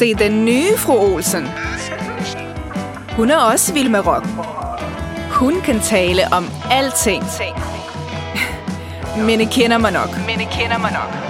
Se den nye fru Olsen. Hun er også vild med rock. Hun kan tale om alting. Men I kender mig nok. Men I kender mig nok.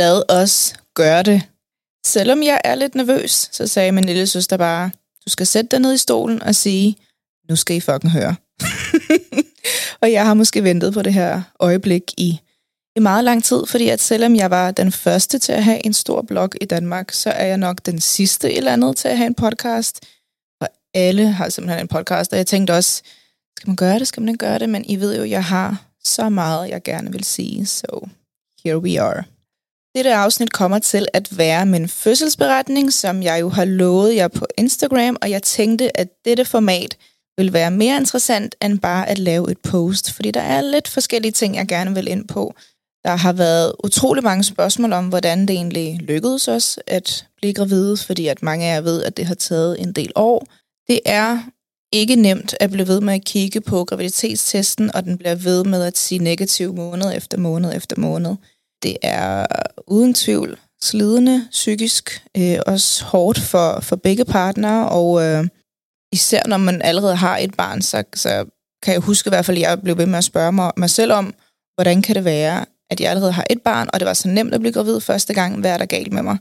Lad os gøre det. Selvom jeg er lidt nervøs, så sagde min lille søster bare, du skal sætte dig ned i stolen og sige, nu skal I fucking høre. og jeg har måske ventet på det her øjeblik i, i meget lang tid, fordi at selvom jeg var den første til at have en stor blog i Danmark, så er jeg nok den sidste eller andet til at have en podcast. Og alle har simpelthen en podcast, og jeg tænkte også, skal man gøre det, skal man ikke gøre det? Men I ved jo, jeg har så meget, jeg gerne vil sige, så here we are. Dette afsnit kommer til at være min fødselsberetning, som jeg jo har lovet jer på Instagram, og jeg tænkte, at dette format vil være mere interessant end bare at lave et post, fordi der er lidt forskellige ting, jeg gerne vil ind på. Der har været utrolig mange spørgsmål om, hvordan det egentlig lykkedes os at blive gravide, fordi at mange af jer ved, at det har taget en del år. Det er ikke nemt at blive ved med at kigge på graviditetstesten, og den bliver ved med at sige negativ måned efter måned efter måned. Det er uden tvivl slidende psykisk, øh, også hårdt for, for begge partnere, og øh, især når man allerede har et barn, så, så kan jeg huske i hvert fald, at jeg blev ved med at spørge mig, mig selv om, hvordan kan det være, at jeg allerede har et barn, og det var så nemt at blive gravid første gang, hvad er der galt med mig?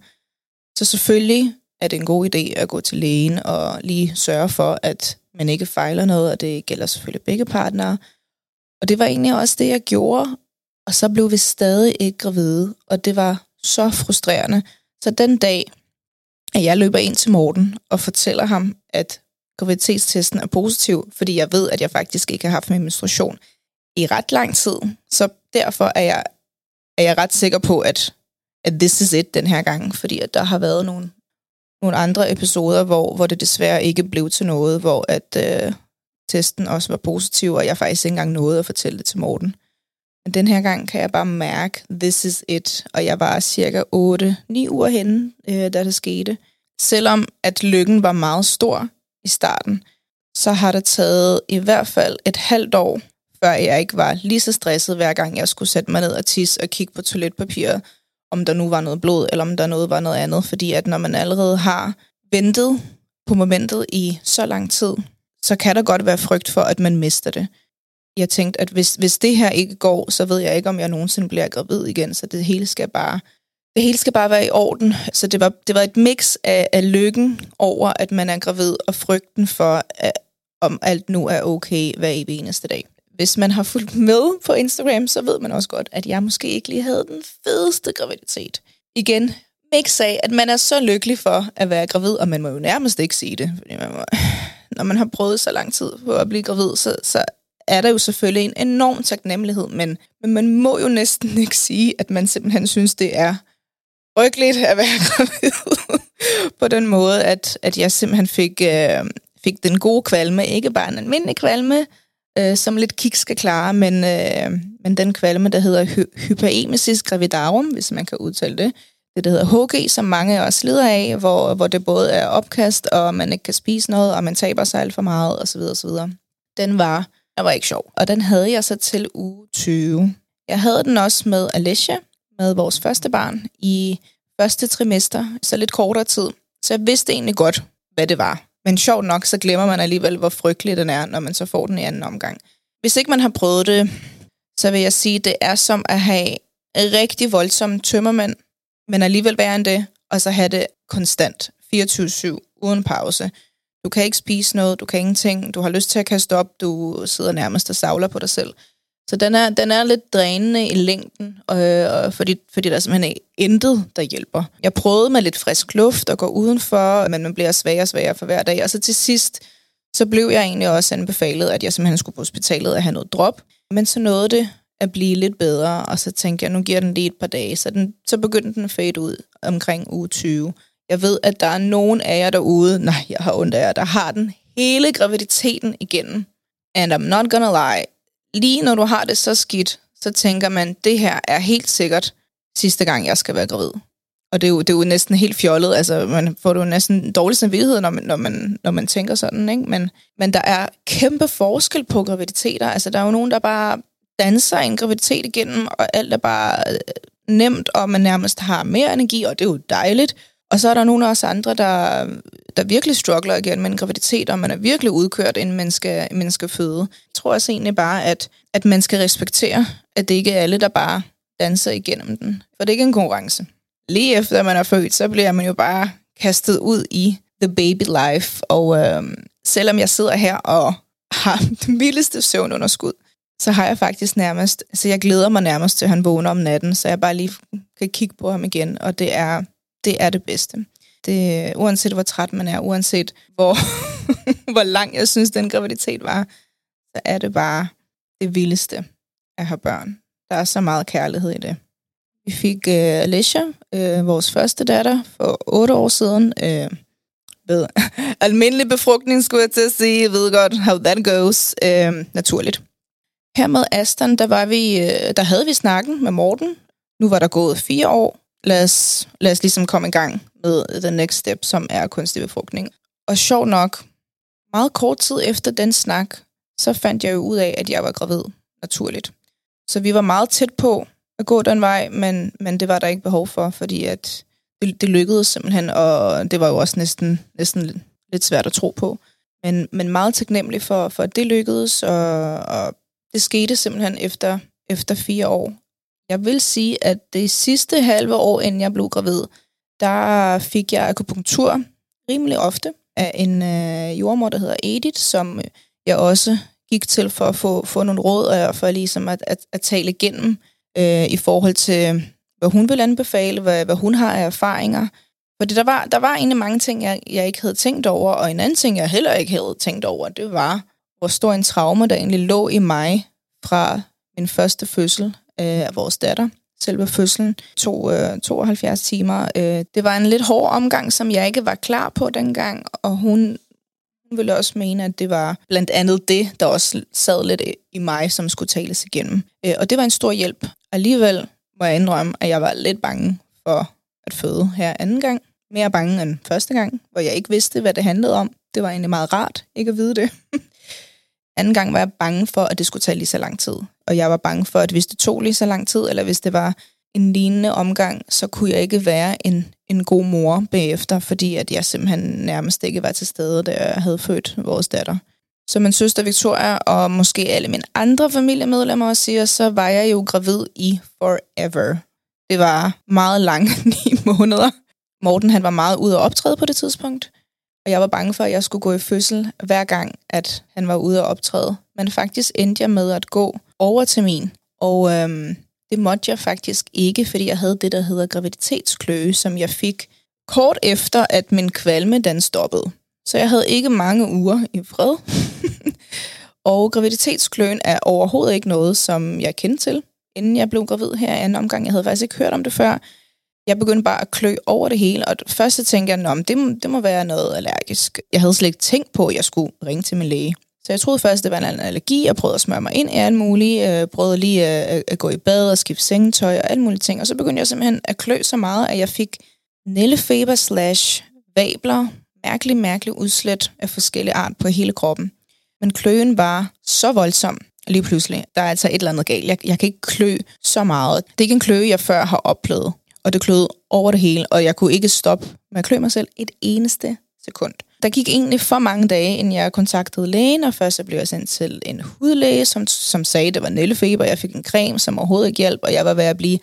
Så selvfølgelig er det en god idé at gå til lægen og lige sørge for, at man ikke fejler noget, og det gælder selvfølgelig begge partnere. Og det var egentlig også det, jeg gjorde, og så blev vi stadig ikke gravide, og det var så frustrerende. Så den dag, at jeg løber ind til Morten og fortæller ham, at graviditetstesten er positiv, fordi jeg ved, at jeg faktisk ikke har haft min menstruation i ret lang tid. Så derfor er jeg, er jeg ret sikker på, at, at this is it den her gang, fordi at der har været nogle, nogle andre episoder, hvor, hvor det desværre ikke blev til noget, hvor at øh, testen også var positiv, og jeg faktisk ikke engang nåede at fortælle det til Morten. Men den her gang kan jeg bare mærke, this is it. Og jeg var cirka 8-9 uger henne, øh, da det skete. Selvom at lykken var meget stor i starten, så har det taget i hvert fald et halvt år, før jeg ikke var lige så stresset, hver gang jeg skulle sætte mig ned og tisse og kigge på toiletpapiret, om der nu var noget blod, eller om der noget var noget andet. Fordi at når man allerede har ventet på momentet i så lang tid, så kan der godt være frygt for, at man mister det jeg tænkte, at hvis, hvis det her ikke går, så ved jeg ikke, om jeg nogensinde bliver gravid igen, så det hele skal bare, det hele skal bare være i orden. Så det var, det var et mix af, af lykken over, at man er gravid, og frygten for, at, om alt nu er okay hver evig eneste dag. Hvis man har fulgt med på Instagram, så ved man også godt, at jeg måske ikke lige havde den fedeste graviditet. Igen, mix af, at man er så lykkelig for at være gravid, og man må jo nærmest ikke sige det, fordi man må, når man har prøvet så lang tid på at blive gravid, så, så er der jo selvfølgelig en enorm taknemmelighed, men, men man må jo næsten ikke sige, at man simpelthen synes, det er frygteligt at være gravid på den måde, at, at jeg simpelthen fik, øh, fik den gode kvalme, ikke bare en almindelig kvalme, øh, som lidt kik skal klare, men, øh, men den kvalme, der hedder hy- hyperemesis gravidarum, hvis man kan udtale det, det, der hedder HG, som mange også lider af, hvor, hvor det både er opkast, og man ikke kan spise noget, og man taber sig alt for meget, osv. osv. Den var den var ikke sjov. Og den havde jeg så til uge 20. Jeg havde den også med Alicia, med vores første barn, i første trimester, så lidt kortere tid. Så jeg vidste egentlig godt, hvad det var. Men sjovt nok, så glemmer man alligevel, hvor frygtelig den er, når man så får den i anden omgang. hvis ikke man har prøvet det, så vil jeg sige, det er som at have rigtig voldsomme tømmermænd, men alligevel være end det, og så have det konstant, 24-7, uden pause. Du kan ikke spise noget, du kan ingenting, du har lyst til at kaste op, du sidder nærmest og savler på dig selv. Så den er, den er lidt drænende i længden, øh, fordi, fordi der simpelthen er intet, der hjælper. Jeg prøvede med lidt frisk luft og gå udenfor, men man bliver svagere og svagere for hver dag. Og så til sidst, så blev jeg egentlig også anbefalet, at jeg simpelthen skulle på hospitalet og have noget drop. Men så nåede det at blive lidt bedre, og så tænkte jeg, nu giver den lige et par dage. Så, den, så begyndte den at fade ud omkring uge 20. Jeg ved, at der er nogen af jer derude, nej, jeg har ondt af jer, der har den hele graviditeten igennem. And I'm not gonna lie, lige når du har det så skidt, så tænker man, det her er helt sikkert sidste gang, jeg skal være gravid. Og det er jo, det er jo næsten helt fjollet. Altså, man får jo næsten dårlig samvittighed, når man, når man, når man tænker sådan. Ikke? Men, men der er kæmpe forskel på graviditeter. Altså, der er jo nogen, der bare danser en graviditet igennem, og alt er bare øh, nemt, og man nærmest har mere energi, og det er jo dejligt. Og så er der nogle af os andre, der, der virkelig struggler igen med en graviditet, og man er virkelig udkørt, inden man skal, man skal føde. Jeg tror også egentlig bare, at, at man skal respektere, at det ikke er alle, der bare danser igennem den. For det er ikke en konkurrence. Lige efter man er født, så bliver man jo bare kastet ud i the baby life. Og øh, selvom jeg sidder her og har den vildeste søvnunderskud, så har jeg faktisk nærmest, så jeg glæder mig nærmest til, at han vågner om natten, så jeg bare lige kan kigge på ham igen, og det er det er det bedste. Det, uanset hvor træt man er, uanset hvor, hvor lang jeg synes, den graviditet var, så er det bare det vildeste at have børn. Der er så meget kærlighed i det. Vi fik uh, Alicia, uh, vores første datter, for otte år siden. Uh, ved almindelig befrugtning, skulle jeg til at sige. Jeg ved godt, how that goes. Øh, naturligt. Her med Aston, der, var vi, der havde vi snakken med Morten. Nu var der gået fire år, lad os, lad os ligesom komme i gang med the next step, som er kunstig befrugtning. Og sjov nok, meget kort tid efter den snak, så fandt jeg jo ud af, at jeg var gravid, naturligt. Så vi var meget tæt på at gå den vej, men, men det var der ikke behov for, fordi at det, det lykkedes simpelthen, og det var jo også næsten, næsten lidt svært at tro på. Men, men meget taknemmelig for, for at det lykkedes, og, og det skete simpelthen efter, efter fire år jeg vil sige, at det sidste halve år, inden jeg blev gravid, der fik jeg akupunktur rimelig ofte af en øh, jordmor, der hedder Edith, som øh, jeg også gik til for at få, få nogle råd og for ligesom at, at, at tale igennem øh, i forhold til, hvad hun vil anbefale, hvad, hvad hun har af erfaringer. Fordi der var, der var egentlig mange ting, jeg, jeg ikke havde tænkt over, og en anden ting, jeg heller ikke havde tænkt over, det var, hvor stor en traume, der egentlig lå i mig fra min første fødsel øh, af vores datter. Selve fødslen tog øh, 72 timer. Øh, det var en lidt hård omgang, som jeg ikke var klar på dengang, og hun, hun ville også mene, at det var blandt andet det, der også sad lidt i mig, som skulle tales igennem. Øh, og det var en stor hjælp. Alligevel må jeg indrømme, at jeg var lidt bange for at føde her anden gang. Mere bange end første gang, hvor jeg ikke vidste, hvad det handlede om. Det var egentlig meget rart ikke at vide det. anden gang var jeg bange for, at det skulle tage lige så lang tid og jeg var bange for, at hvis det tog lige så lang tid, eller hvis det var en lignende omgang, så kunne jeg ikke være en, en god mor bagefter, fordi at jeg simpelthen nærmest ikke var til stede, da jeg havde født vores datter. Så min søster Victoria, og måske alle mine andre familiemedlemmer også siger, så var jeg jo gravid i forever. Det var meget lange ni måneder. Morten han var meget ude at optræde på det tidspunkt, og jeg var bange for, at jeg skulle gå i fødsel hver gang, at han var ude at optræde. Men faktisk endte jeg med at gå over til min. Og øhm, det måtte jeg faktisk ikke, fordi jeg havde det, der hedder graviditetskløe, som jeg fik kort efter, at min kvalme den stoppede. Så jeg havde ikke mange uger i fred. og graviditetskløen er overhovedet ikke noget, som jeg kendte til, inden jeg blev gravid her i anden omgang. Jeg havde faktisk ikke hørt om det før. Jeg begyndte bare at klø over det hele, og først så tænkte jeg, at det, det må være noget allergisk. Jeg havde slet ikke tænkt på, at jeg skulle ringe til min læge. Så jeg troede først, det var en allergi, og prøvede at smøre mig ind i alt muligt, øh, prøvede lige at, at gå i bad og skifte sengetøj og alle mulige ting. Og så begyndte jeg simpelthen at klø så meget, at jeg fik nællefeber slash vabler, mærkelig, mærkelig udslæt af forskellige art på hele kroppen. Men kløen var så voldsom lige pludselig. Der er altså et eller andet galt. Jeg, jeg kan ikke klø så meget. Det er ikke en kløe, jeg før har oplevet. Og det kløede over det hele, og jeg kunne ikke stoppe med at klø mig selv et eneste sekund. Der gik egentlig for mange dage, inden jeg kontaktede lægen, og først så blev jeg sendt til en hudlæge, som, som sagde, at det var nældefeber. Jeg fik en creme, som overhovedet ikke hjalp, og jeg var ved at blive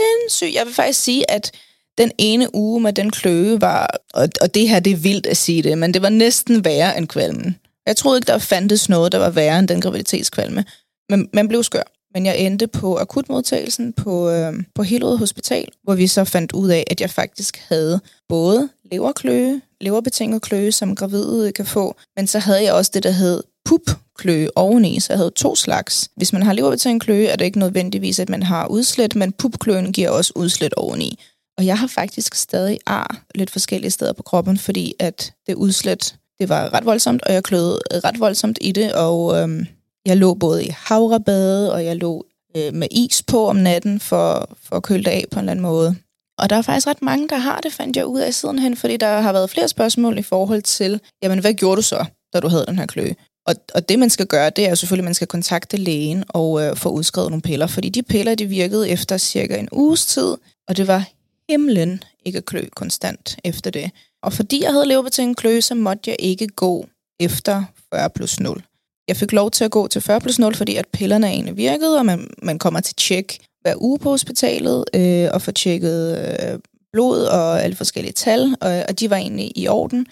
sindssyg. Jeg vil faktisk sige, at den ene uge med den kløe var, og, og det her det er vildt at sige det, men det var næsten værre end kvalmen. Jeg troede ikke, der fandtes noget, der var værre end den graviditetskvalme. Men man blev skør. Men jeg endte på akutmodtagelsen på, øh, på Hillerød Hospital, hvor vi så fandt ud af, at jeg faktisk havde både leverkløe, leverbetinget kløe, som gravide kan få, men så havde jeg også det, der hed pupkløe oveni, så jeg havde to slags. Hvis man har leverbetinget kløe, er det ikke nødvendigvis, at man har udslæt, men pupkløen giver også udslæt oveni. Og jeg har faktisk stadig ar lidt forskellige steder på kroppen, fordi at det udslæt, det var ret voldsomt, og jeg kløede ret voldsomt i det, og øhm, jeg lå både i havrebade, og jeg lå øh, med is på om natten for, for at køle det af på en eller anden måde. Og der er faktisk ret mange, der har det, fandt jeg ud af sidenhen, fordi der har været flere spørgsmål i forhold til, jamen hvad gjorde du så, da du havde den her kløe? Og, og det, man skal gøre, det er selvfølgelig, at man skal kontakte lægen og øh, få udskrevet nogle piller, fordi de piller, de virkede efter cirka en uges tid, og det var himlen ikke at klø konstant efter det. Og fordi jeg havde en klø, så måtte jeg ikke gå efter 40 plus 0. Jeg fik lov til at gå til 40 plus 0, fordi at pillerne egentlig virkede, og man, man kommer til tjek hver uge på hospitalet øh, og får tjekket øh, blod og alle forskellige tal, og, og de var egentlig i orden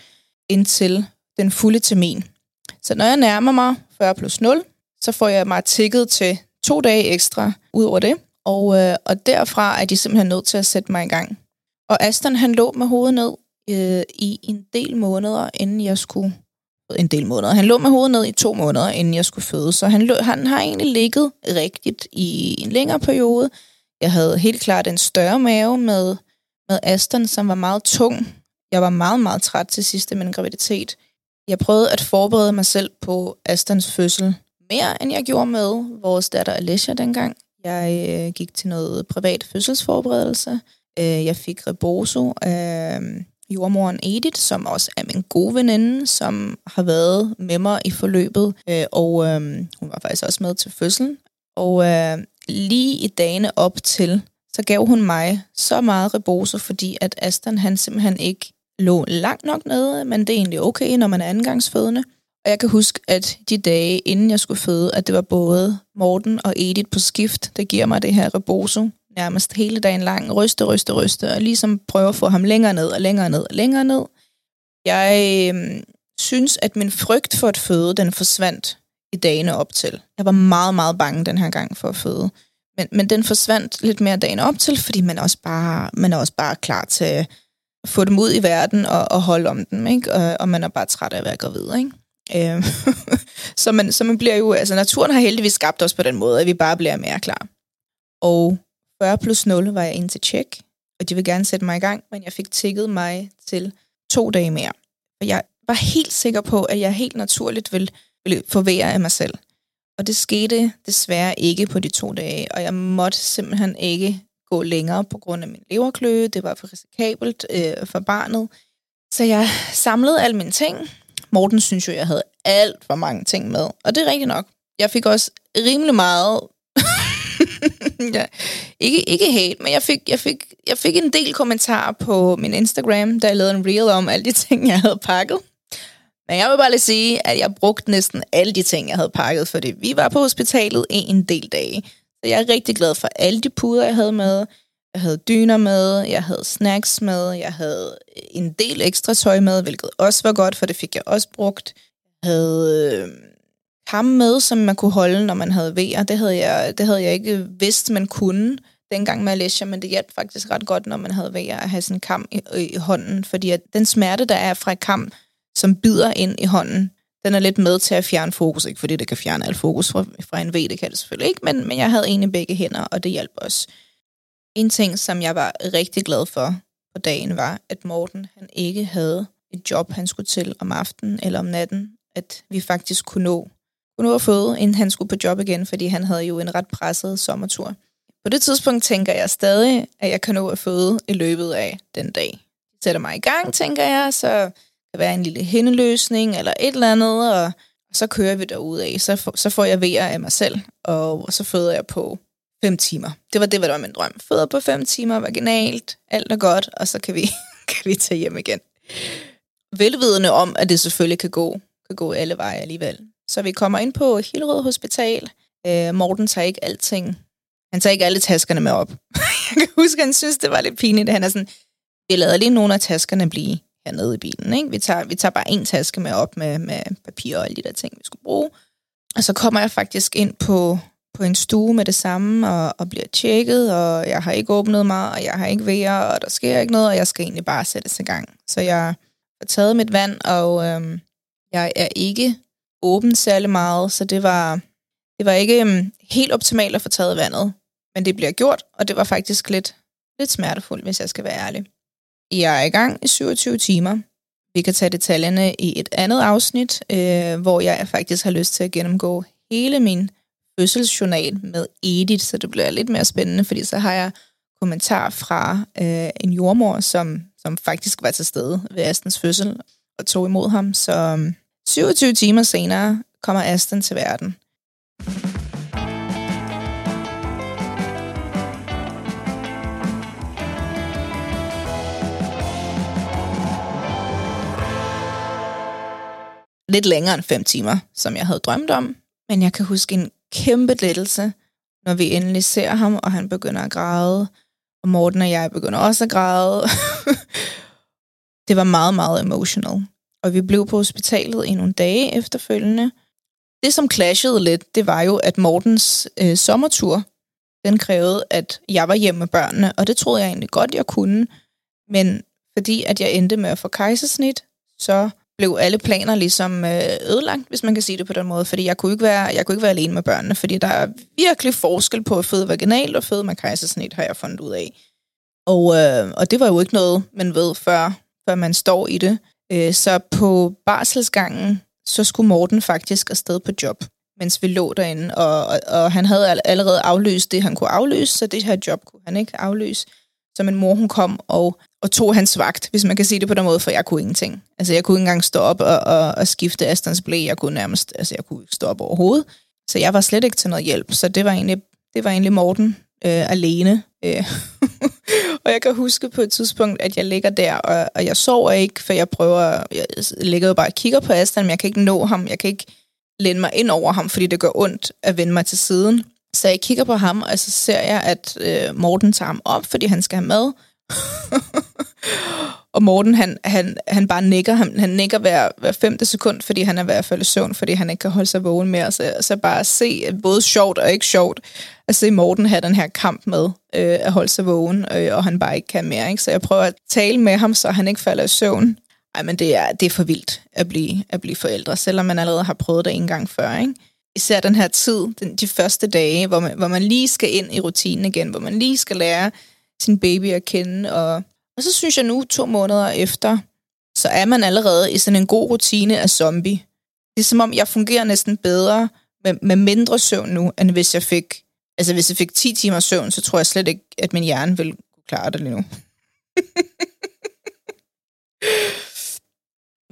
indtil den fulde termin. Så når jeg nærmer mig 40 plus 0, så får jeg mig tikket til to dage ekstra ud over det, og, øh, og derfra er de simpelthen nødt til at sætte mig i gang. Og Aston han lå med hovedet ned øh, i en del måneder, inden jeg skulle en del måneder. Han lå med hovedet ned i to måneder, inden jeg skulle føde, så han, lå, han har egentlig ligget rigtigt i en længere periode. Jeg havde helt klart en større mave med, med Aston, som var meget tung. Jeg var meget, meget træt til sidste min graviditet. Jeg prøvede at forberede mig selv på Astons fødsel mere, end jeg gjorde med vores datter Alicia dengang. Jeg øh, gik til noget privat fødselsforberedelse. Øh, jeg fik rebozo af øh, jordmoren Edith, som også er min gode veninde, som har været med mig i forløbet, øh, og øh, hun var faktisk også med til fødslen. Og øh, lige i dagene op til, så gav hun mig så meget ribose, fordi at Aston han simpelthen ikke lå langt nok nede, men det er egentlig okay, når man er andengangsfødende. Og jeg kan huske, at de dage, inden jeg skulle føde, at det var både Morten og Edith på skift, der giver mig det her rebozo nærmest hele dagen lang, ryste, ryste, ryste, og ligesom prøve at få ham længere ned og længere ned og længere ned. Jeg øh, synes, at min frygt for at føde, den forsvandt i dagene op til. Jeg var meget, meget bange den her gang for at føde. Men, men den forsvandt lidt mere dagen op til, fordi man er også bare, man er også bare klar til at få dem ud i verden og, og holde om dem, ikke? Og, og man er bare træt af at være gravid, ikke? Øh, så, man, så man bliver jo, altså naturen har heldigvis skabt os på den måde, at vi bare bliver mere klar. Og 40 plus 0 var jeg ind til tjek, og de ville gerne sætte mig i gang, men jeg fik tækket mig til to dage mere. Og jeg var helt sikker på, at jeg helt naturligt ville, ville forvære af mig selv. Og det skete desværre ikke på de to dage, og jeg måtte simpelthen ikke gå længere på grund af min leverkløe. Det var for risikabelt øh, for barnet. Så jeg samlede alle mine ting, Morten synes jo, jeg havde alt for mange ting med. Og det er rigtigt nok. Jeg fik også rimelig meget... ja, ikke, ikke hate, men jeg fik, jeg, fik, jeg fik en del kommentarer på min Instagram, da jeg lavede en reel om alle de ting, jeg havde pakket. Men jeg vil bare lige sige, at jeg brugte næsten alle de ting, jeg havde pakket, fordi vi var på hospitalet en del dage. Så jeg er rigtig glad for alle de puder, jeg havde med. Jeg havde dyner med, jeg havde snacks med, jeg havde øh, en del ekstra tøj med, hvilket også var godt, for det fik jeg også brugt. Jeg havde øh, ham med, som man kunne holde, når man havde vejer. Det havde jeg, det havde jeg ikke vidst, man kunne dengang med Alicia, men det hjalp faktisk ret godt, når man havde vejer at have sådan en kam i, i hånden, fordi at den smerte, der er fra et kam, som bider ind i hånden, den er lidt med til at fjerne fokus, ikke fordi det kan fjerne alt fokus fra, fra en V, det kan det selvfølgelig ikke, men, men jeg havde en i begge hænder, og det hjalp også. En ting, som jeg var rigtig glad for på dagen, var, at Morten han ikke havde et job, han skulle til om aftenen eller om natten. At vi faktisk kunne nå, nå at føde, inden han skulle på job igen, fordi han havde jo en ret presset sommertur. På det tidspunkt tænker jeg stadig, at jeg kan nå at føde i løbet af den dag. Jeg sætter mig i gang, tænker jeg, så kan være en lille hændeløsning eller et eller andet, og så kører vi derud af. Så, så får jeg vejer af mig selv, og så føder jeg på fem timer. Det var det, hvad der var min drøm. Fødder på fem timer, vaginalt, alt er godt, og så kan vi, kan vi tage hjem igen. velvidende om, at det selvfølgelig kan gå, kan gå alle veje alligevel. Så vi kommer ind på Hillerød Hospital. Øh, Morten tager ikke alting. Han tager ikke alle taskerne med op. jeg kan huske, at han synes, det var lidt pinligt. Han er sådan, vi lader lige nogle af taskerne blive hernede i bilen. Ikke? Vi, tager, vi tager bare en taske med op med, med papir og alle de der ting, vi skulle bruge. Og så kommer jeg faktisk ind på, på en stue med det samme, og, og bliver tjekket, og jeg har ikke åbnet mig, og jeg har ikke vejer, og der sker ikke noget, og jeg skal egentlig bare sættes i gang. Så jeg har taget mit vand, og øhm, jeg er ikke åben særlig meget, så det var, det var ikke um, helt optimalt at få taget vandet. Men det bliver gjort, og det var faktisk lidt, lidt smertefuldt, hvis jeg skal være ærlig. Jeg er i gang i 27 timer. Vi kan tage detaljerne i et andet afsnit, øh, hvor jeg faktisk har lyst til at gennemgå hele min fødselsjournal med Edith, så det bliver lidt mere spændende, fordi så har jeg kommentar fra øh, en jordmor, som, som faktisk var til stede ved Astens fødsel og tog imod ham. Så øhm, 27 timer senere kommer Aston til verden. lidt længere end 5 timer, som jeg havde drømt om. Men jeg kan huske en kæmpe lettelse, når vi endelig ser ham, og han begynder at græde. Og Morten og jeg begynder også at græde. det var meget, meget emotional. Og vi blev på hospitalet i nogle dage efterfølgende. Det, som clashede lidt, det var jo, at Mortens øh, sommertur, den krævede, at jeg var hjemme med børnene, og det troede jeg egentlig godt, jeg kunne. Men fordi at jeg endte med at få kejsersnit, så blev alle planer ligesom øh, ødelagt, hvis man kan sige det på den måde, fordi jeg kunne ikke være, jeg kunne ikke være alene med børnene, fordi der er virkelig forskel på at føde vaginalt og føde med kejsersnit, har jeg fundet ud af. Og, øh, og det var jo ikke noget, man ved, før, før man står i det. Øh, så på barselsgangen, så skulle Morten faktisk afsted på job, mens vi lå derinde, og, og, og han havde allerede afløst det, han kunne afløse, så det her job kunne han ikke afløse. Så min mor, hun kom og og tog hans vagt, hvis man kan sige det på den måde, for jeg kunne ingenting. Altså, jeg kunne ikke engang stå op og, og, og skifte Astons blæ. Jeg kunne nærmest, altså, jeg kunne ikke stå op overhovedet. Så jeg var slet ikke til noget hjælp. Så det var egentlig, det var egentlig Morten øh, alene. Øh. og jeg kan huske på et tidspunkt, at jeg ligger der, og, og jeg sover ikke, for jeg prøver, jeg ligger jo bare og kigger på Aslan, men jeg kan ikke nå ham. Jeg kan ikke læne mig ind over ham, fordi det gør ondt at vende mig til siden. Så jeg kigger på ham, og så ser jeg, at øh, Morten tager ham op, fordi han skal have mad. og Morten, han, han, han bare nikker. Han, han nikker hver, hver femte sekund, fordi han er ved at falde i søvn, fordi han ikke kan holde sig vågen mere. Så, så bare at se, øh, både sjovt og ikke sjovt, at se Morten have den her kamp med øh, at holde sig vågen, øh, og han bare ikke kan mere. Ikke? Så jeg prøver at tale med ham, så han ikke falder i søvn. Ej, men det er, det er for vildt at blive, at blive forældre, selvom man allerede har prøvet det en gang før. Ikke? Især den her tid, den, de første dage, hvor man, hvor man lige skal ind i rutinen igen, hvor man lige skal lære sin baby at kende. Og, og så synes jeg nu, to måneder efter, så er man allerede i sådan en god rutine af zombie. Det er som om, jeg fungerer næsten bedre med, med mindre søvn nu, end hvis jeg fik... Altså, hvis jeg fik 10 timer søvn, så tror jeg slet ikke, at min hjerne ville kunne klare det lige nu.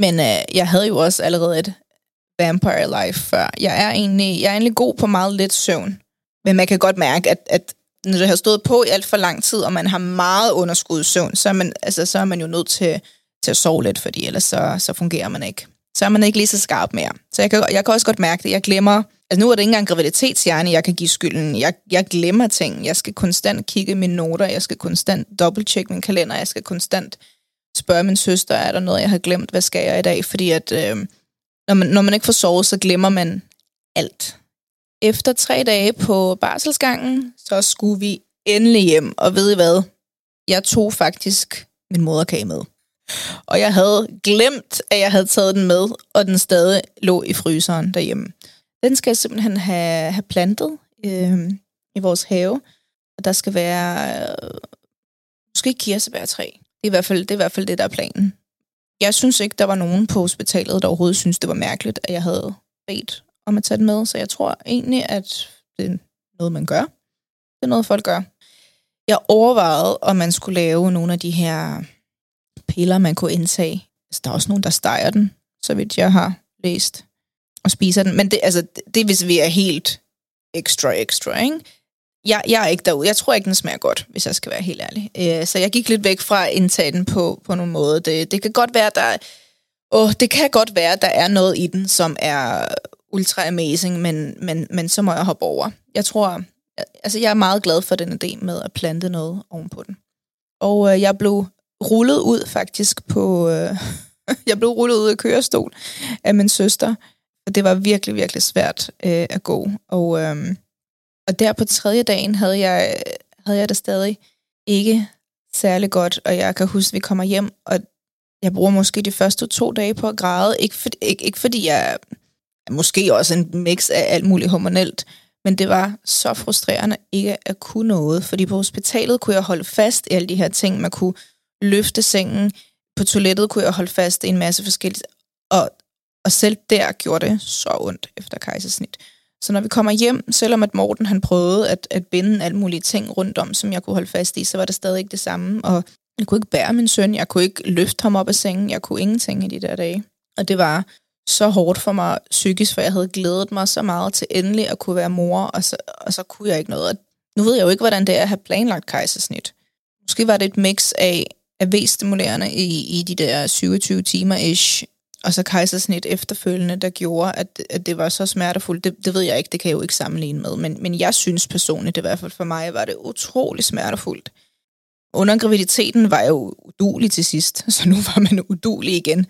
Men øh, jeg havde jo også allerede et vampire life før. Jeg er egentlig, jeg er egentlig god på meget lidt søvn. Men man kan godt mærke, at, at når det har stået på i alt for lang tid, og man har meget underskud i søvn, så er man, altså, så er man jo nødt til, til at sove lidt, fordi ellers så, så fungerer man ikke. Så er man ikke lige så skarp mere. Så jeg kan, jeg kan også godt mærke det. Jeg glemmer, altså nu er det ikke engang graviditetshjerne, jeg kan give skylden. Jeg, jeg glemmer ting. Jeg skal konstant kigge mine noter. Jeg skal konstant dobbelttjekke min kalender. Jeg skal konstant spørge min søster, er der noget, jeg har glemt? Hvad skal jeg i dag? Fordi at, øh, når, man, når man ikke får sovet, så glemmer man alt. Efter tre dage på barselsgangen, så skulle vi endelig hjem. Og ved I hvad? Jeg tog faktisk min moderkage med. Og jeg havde glemt, at jeg havde taget den med, og den stadig lå i fryseren derhjemme. Den skal jeg simpelthen have, have plantet øh, i vores have. Og der skal være øh, måske kirsebærtræ. Det er, i hvert fald, det er i hvert fald det, der er planen. Jeg synes ikke, der var nogen på hospitalet, der overhovedet synes det var mærkeligt, at jeg havde bedt om at tage den med. Så jeg tror egentlig, at det er noget, man gør. Det er noget, folk gør. Jeg overvejede, om man skulle lave nogle af de her piller, man kunne indtage. Altså, der er også nogen, der steger den, så vidt jeg har læst, og spiser den. Men det, altså, det det hvis vi er helt ekstra, ekstra, ikke? Jeg, jeg er ikke derude. Jeg tror ikke, den smager godt, hvis jeg skal være helt ærlig. Øh, så jeg gik lidt væk fra at indtage den på, på nogle måde. Det, det kan godt være, der Åh, det kan godt være, der er noget i den, som er ultra amazing, men, men, men så må jeg hoppe over. Jeg tror, altså jeg er meget glad for den idé med at plante noget ovenpå den. Og øh, jeg blev rullet ud faktisk på... Øh, jeg blev rullet ud af kørestol af min søster, og det var virkelig, virkelig svært øh, at gå. Og, øh, og der på tredje dagen havde jeg, havde jeg det stadig ikke særlig godt, og jeg kan huske, at vi kommer hjem, og jeg bruger måske de første to dage på at græde. Ikke, for, ikke, ikke fordi jeg måske også en mix af alt muligt hormonelt, men det var så frustrerende ikke at kunne noget, fordi på hospitalet kunne jeg holde fast i alle de her ting. Man kunne løfte sengen, på toilettet kunne jeg holde fast i en masse forskellige, og, og selv der gjorde det så ondt efter kejsersnit. Så når vi kommer hjem, selvom at Morten han prøvede at, at binde alle mulige ting rundt om, som jeg kunne holde fast i, så var det stadig ikke det samme. Og jeg kunne ikke bære min søn, jeg kunne ikke løfte ham op af sengen, jeg kunne ingenting i de der dage. Og det var så hårdt for mig psykisk, for jeg havde glædet mig så meget til endelig at kunne være mor, og så, og så kunne jeg ikke noget. Og nu ved jeg jo ikke, hvordan det er at have planlagt kejsersnit. Måske var det et mix af, af V-stimulerende i, i de der 27 timer-ish, og så kejsersnit efterfølgende, der gjorde, at, at det var så smertefuldt. Det, det ved jeg ikke, det kan jeg jo ikke sammenligne med, men, men jeg synes personligt, det i hvert fald for mig, var det utrolig smertefuldt. Under graviditeten var jeg jo udulig til sidst, så nu var man udulig igen.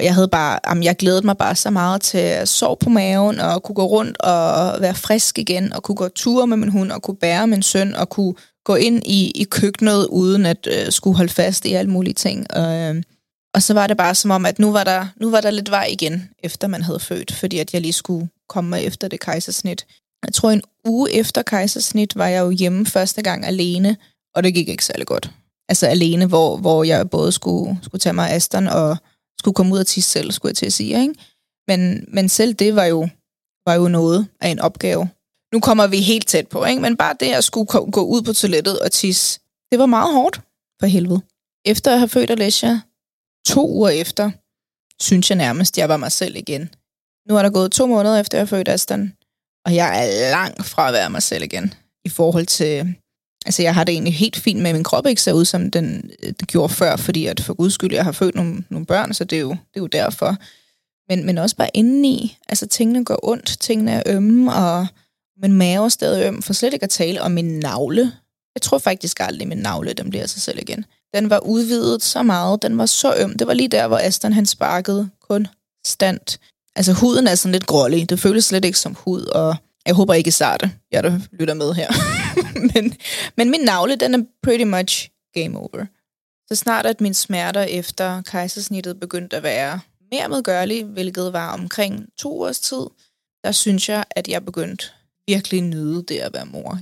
Jeg havde bare, jamen, jeg glædede mig bare så meget til at sove på maven, og kunne gå rundt og være frisk igen, og kunne gå ture med min hund, og kunne bære min søn, og kunne gå ind i, i køkkenet, uden at øh, skulle holde fast i alle mulige ting. Og, øh, og så var det bare som om, at nu var, der, nu var der lidt vej igen, efter man havde født, fordi at jeg lige skulle komme efter det kejsersnit. Jeg tror, en uge efter kejsersnit var jeg jo hjemme første gang alene, og det gik ikke særlig godt. Altså alene, hvor, hvor jeg både skulle, skulle tage mig af Aston og skulle komme ud og tisse selv, skulle jeg til at sige. Ikke? Men, men selv det var jo, var jo noget af en opgave. Nu kommer vi helt tæt på, ikke? men bare det at skulle gå ud på toilettet og tisse, det var meget hårdt for helvede. Efter at have født Alessia, to uger efter, synes jeg nærmest, jeg var mig selv igen. Nu er der gået to måneder efter, jeg har født Aston, og jeg er langt fra at være mig selv igen. I forhold til, altså jeg har det egentlig helt fint med, at min krop ikke ser ud, som den, øh, den gjorde før, fordi at for guds skyld, jeg har født nogle, nogle børn, så det er jo, det er jo derfor. Men, men også bare indeni, altså tingene går ondt, tingene er ømme, og min mave er stadig øm, for slet ikke at tale om min navle. Jeg tror faktisk aldrig, min navle, den bliver sig selv igen. Den var udvidet så meget, den var så øm. Det var lige der, hvor Aston han sparkede konstant. Altså huden er sådan lidt grålig, det føles slet ikke som hud, og jeg håber ikke, starte, jeg der lytter med her. men, men min navle, den er pretty much game over. Så snart at min smerter efter kejsersnittet begyndte at være mere medgørlig, hvilket var omkring to års tid, der synes jeg, at jeg begyndte virkelig nyde det at være mor.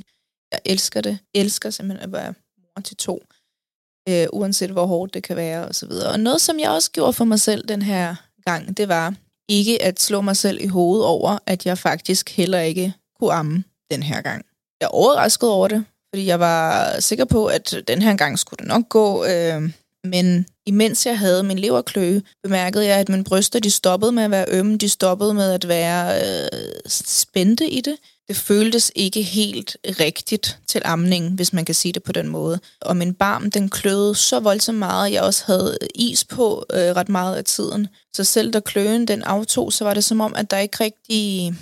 Jeg elsker det. Jeg elsker simpelthen at være mor til to. Øh, uanset hvor hårdt det kan være og så videre. Og noget, som jeg også gjorde for mig selv den her gang, det var ikke at slå mig selv i hovedet over, at jeg faktisk heller ikke kunne amme den her gang. Jeg er overrasket over det, fordi jeg var sikker på, at den her gang skulle det nok gå. Øh, men imens jeg havde min leverkløe, bemærkede jeg, at mine bryster de stoppede med at være ømme, de stoppede med at være øh, spændte i det. Det føltes ikke helt rigtigt til amning, hvis man kan sige det på den måde. Og min barm, den kløede så voldsomt meget, at jeg også havde is på øh, ret meget af tiden. Så selv da kløen den aftog, så var det som om, at der ikke rigtig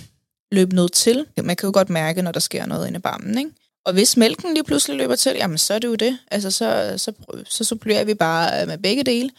løb noget til. Man kan jo godt mærke, når der sker noget inde i barmen, ikke? Og hvis mælken lige pludselig løber til, jamen så er det jo det. Altså så, så, så supplerer vi bare øh, med begge dele.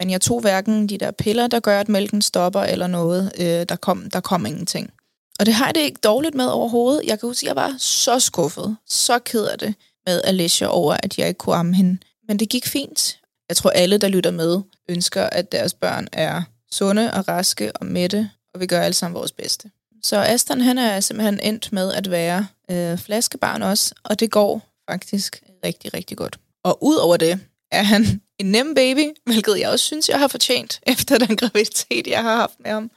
Men jeg tog hverken de der piller, der gør, at mælken stopper, eller noget. Øh, der, kom, der kom ingenting. Og det har jeg det ikke dårligt med overhovedet. Jeg kan huske, at jeg var så skuffet, så ked af det med Alicia over, at jeg ikke kunne amme hende. Men det gik fint. Jeg tror, alle, der lytter med, ønsker, at deres børn er sunde og raske og mætte, og vi gør alle sammen vores bedste. Så Aston, han er simpelthen endt med at være øh, flaskebarn også, og det går faktisk rigtig, rigtig godt. Og udover det er han en nem baby, hvilket jeg også synes, jeg har fortjent efter den graviditet, jeg har haft med ham.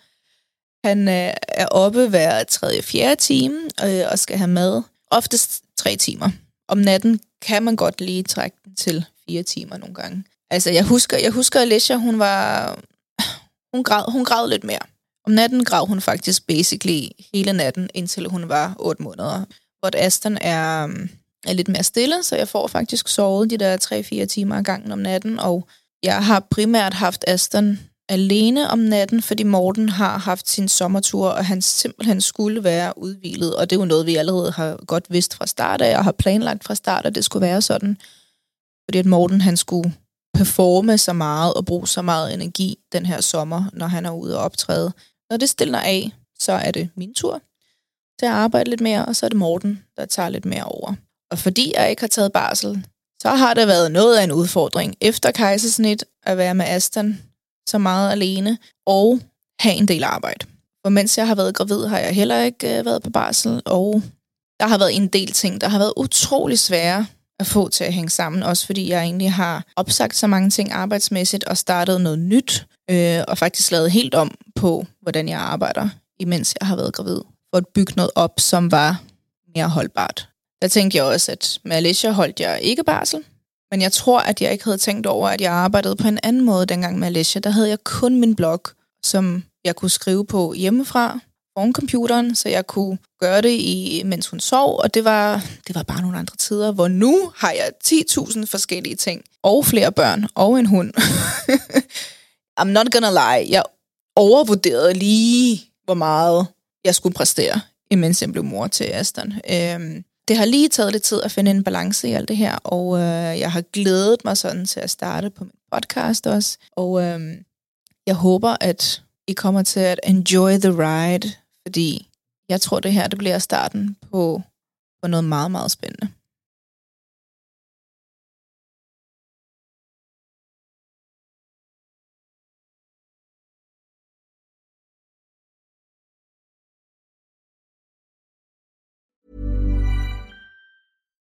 Han øh, er oppe hver tredje, fjerde time øh, og skal have mad. Oftest tre timer. Om natten kan man godt lige trække den til fire timer nogle gange. Altså, jeg husker, jeg husker Alicia, hun var... Hun græd, hun græd lidt mere. Om natten græd hun faktisk basically hele natten, indtil hun var 8 måneder. Hvor Aston er, øh, er lidt mere stille, så jeg får faktisk sovet de der 3-4 timer ad gangen om natten, og jeg har primært haft Aston alene om natten, fordi Morten har haft sin sommertur, og han simpelthen skulle være udvilet. Og det er jo noget, vi allerede har godt vidst fra start af, og har planlagt fra start, at det skulle være sådan. Fordi at Morten han skulle performe så meget og bruge så meget energi den her sommer, når han er ude og optræde. Når det stiller af, så er det min tur til at arbejde lidt mere, og så er det Morten, der tager lidt mere over. Og fordi jeg ikke har taget barsel, så har det været noget af en udfordring efter kejsersnit at være med Aston så meget alene og have en del arbejde. For mens jeg har været gravid, har jeg heller ikke øh, været på barsel, og der har været en del ting, der har været utrolig svære at få til at hænge sammen, også fordi jeg egentlig har opsagt så mange ting arbejdsmæssigt og startet noget nyt, øh, og faktisk lavet helt om på, hvordan jeg arbejder, imens jeg har været gravid, for at bygge noget op, som var mere holdbart. Der tænkte jeg også, at med Alicia holdt jeg ikke barsel, men jeg tror, at jeg ikke havde tænkt over, at jeg arbejdede på en anden måde dengang med Alicia. Der havde jeg kun min blog, som jeg kunne skrive på hjemmefra, foran computeren, så jeg kunne gøre det, i, mens hun sov, og det var, det var bare nogle andre tider, hvor nu har jeg 10.000 forskellige ting, og flere børn, og en hund. I'm not gonna lie, jeg overvurderede lige, hvor meget jeg skulle præstere, imens jeg blev mor til Aston. Øhm, det har lige taget lidt tid at finde en balance i alt det her, og øh, jeg har glædet mig sådan til at starte på min podcast også, og øh, jeg håber, at I kommer til at enjoy the ride, fordi jeg tror, det her det bliver starten på, på noget meget, meget spændende.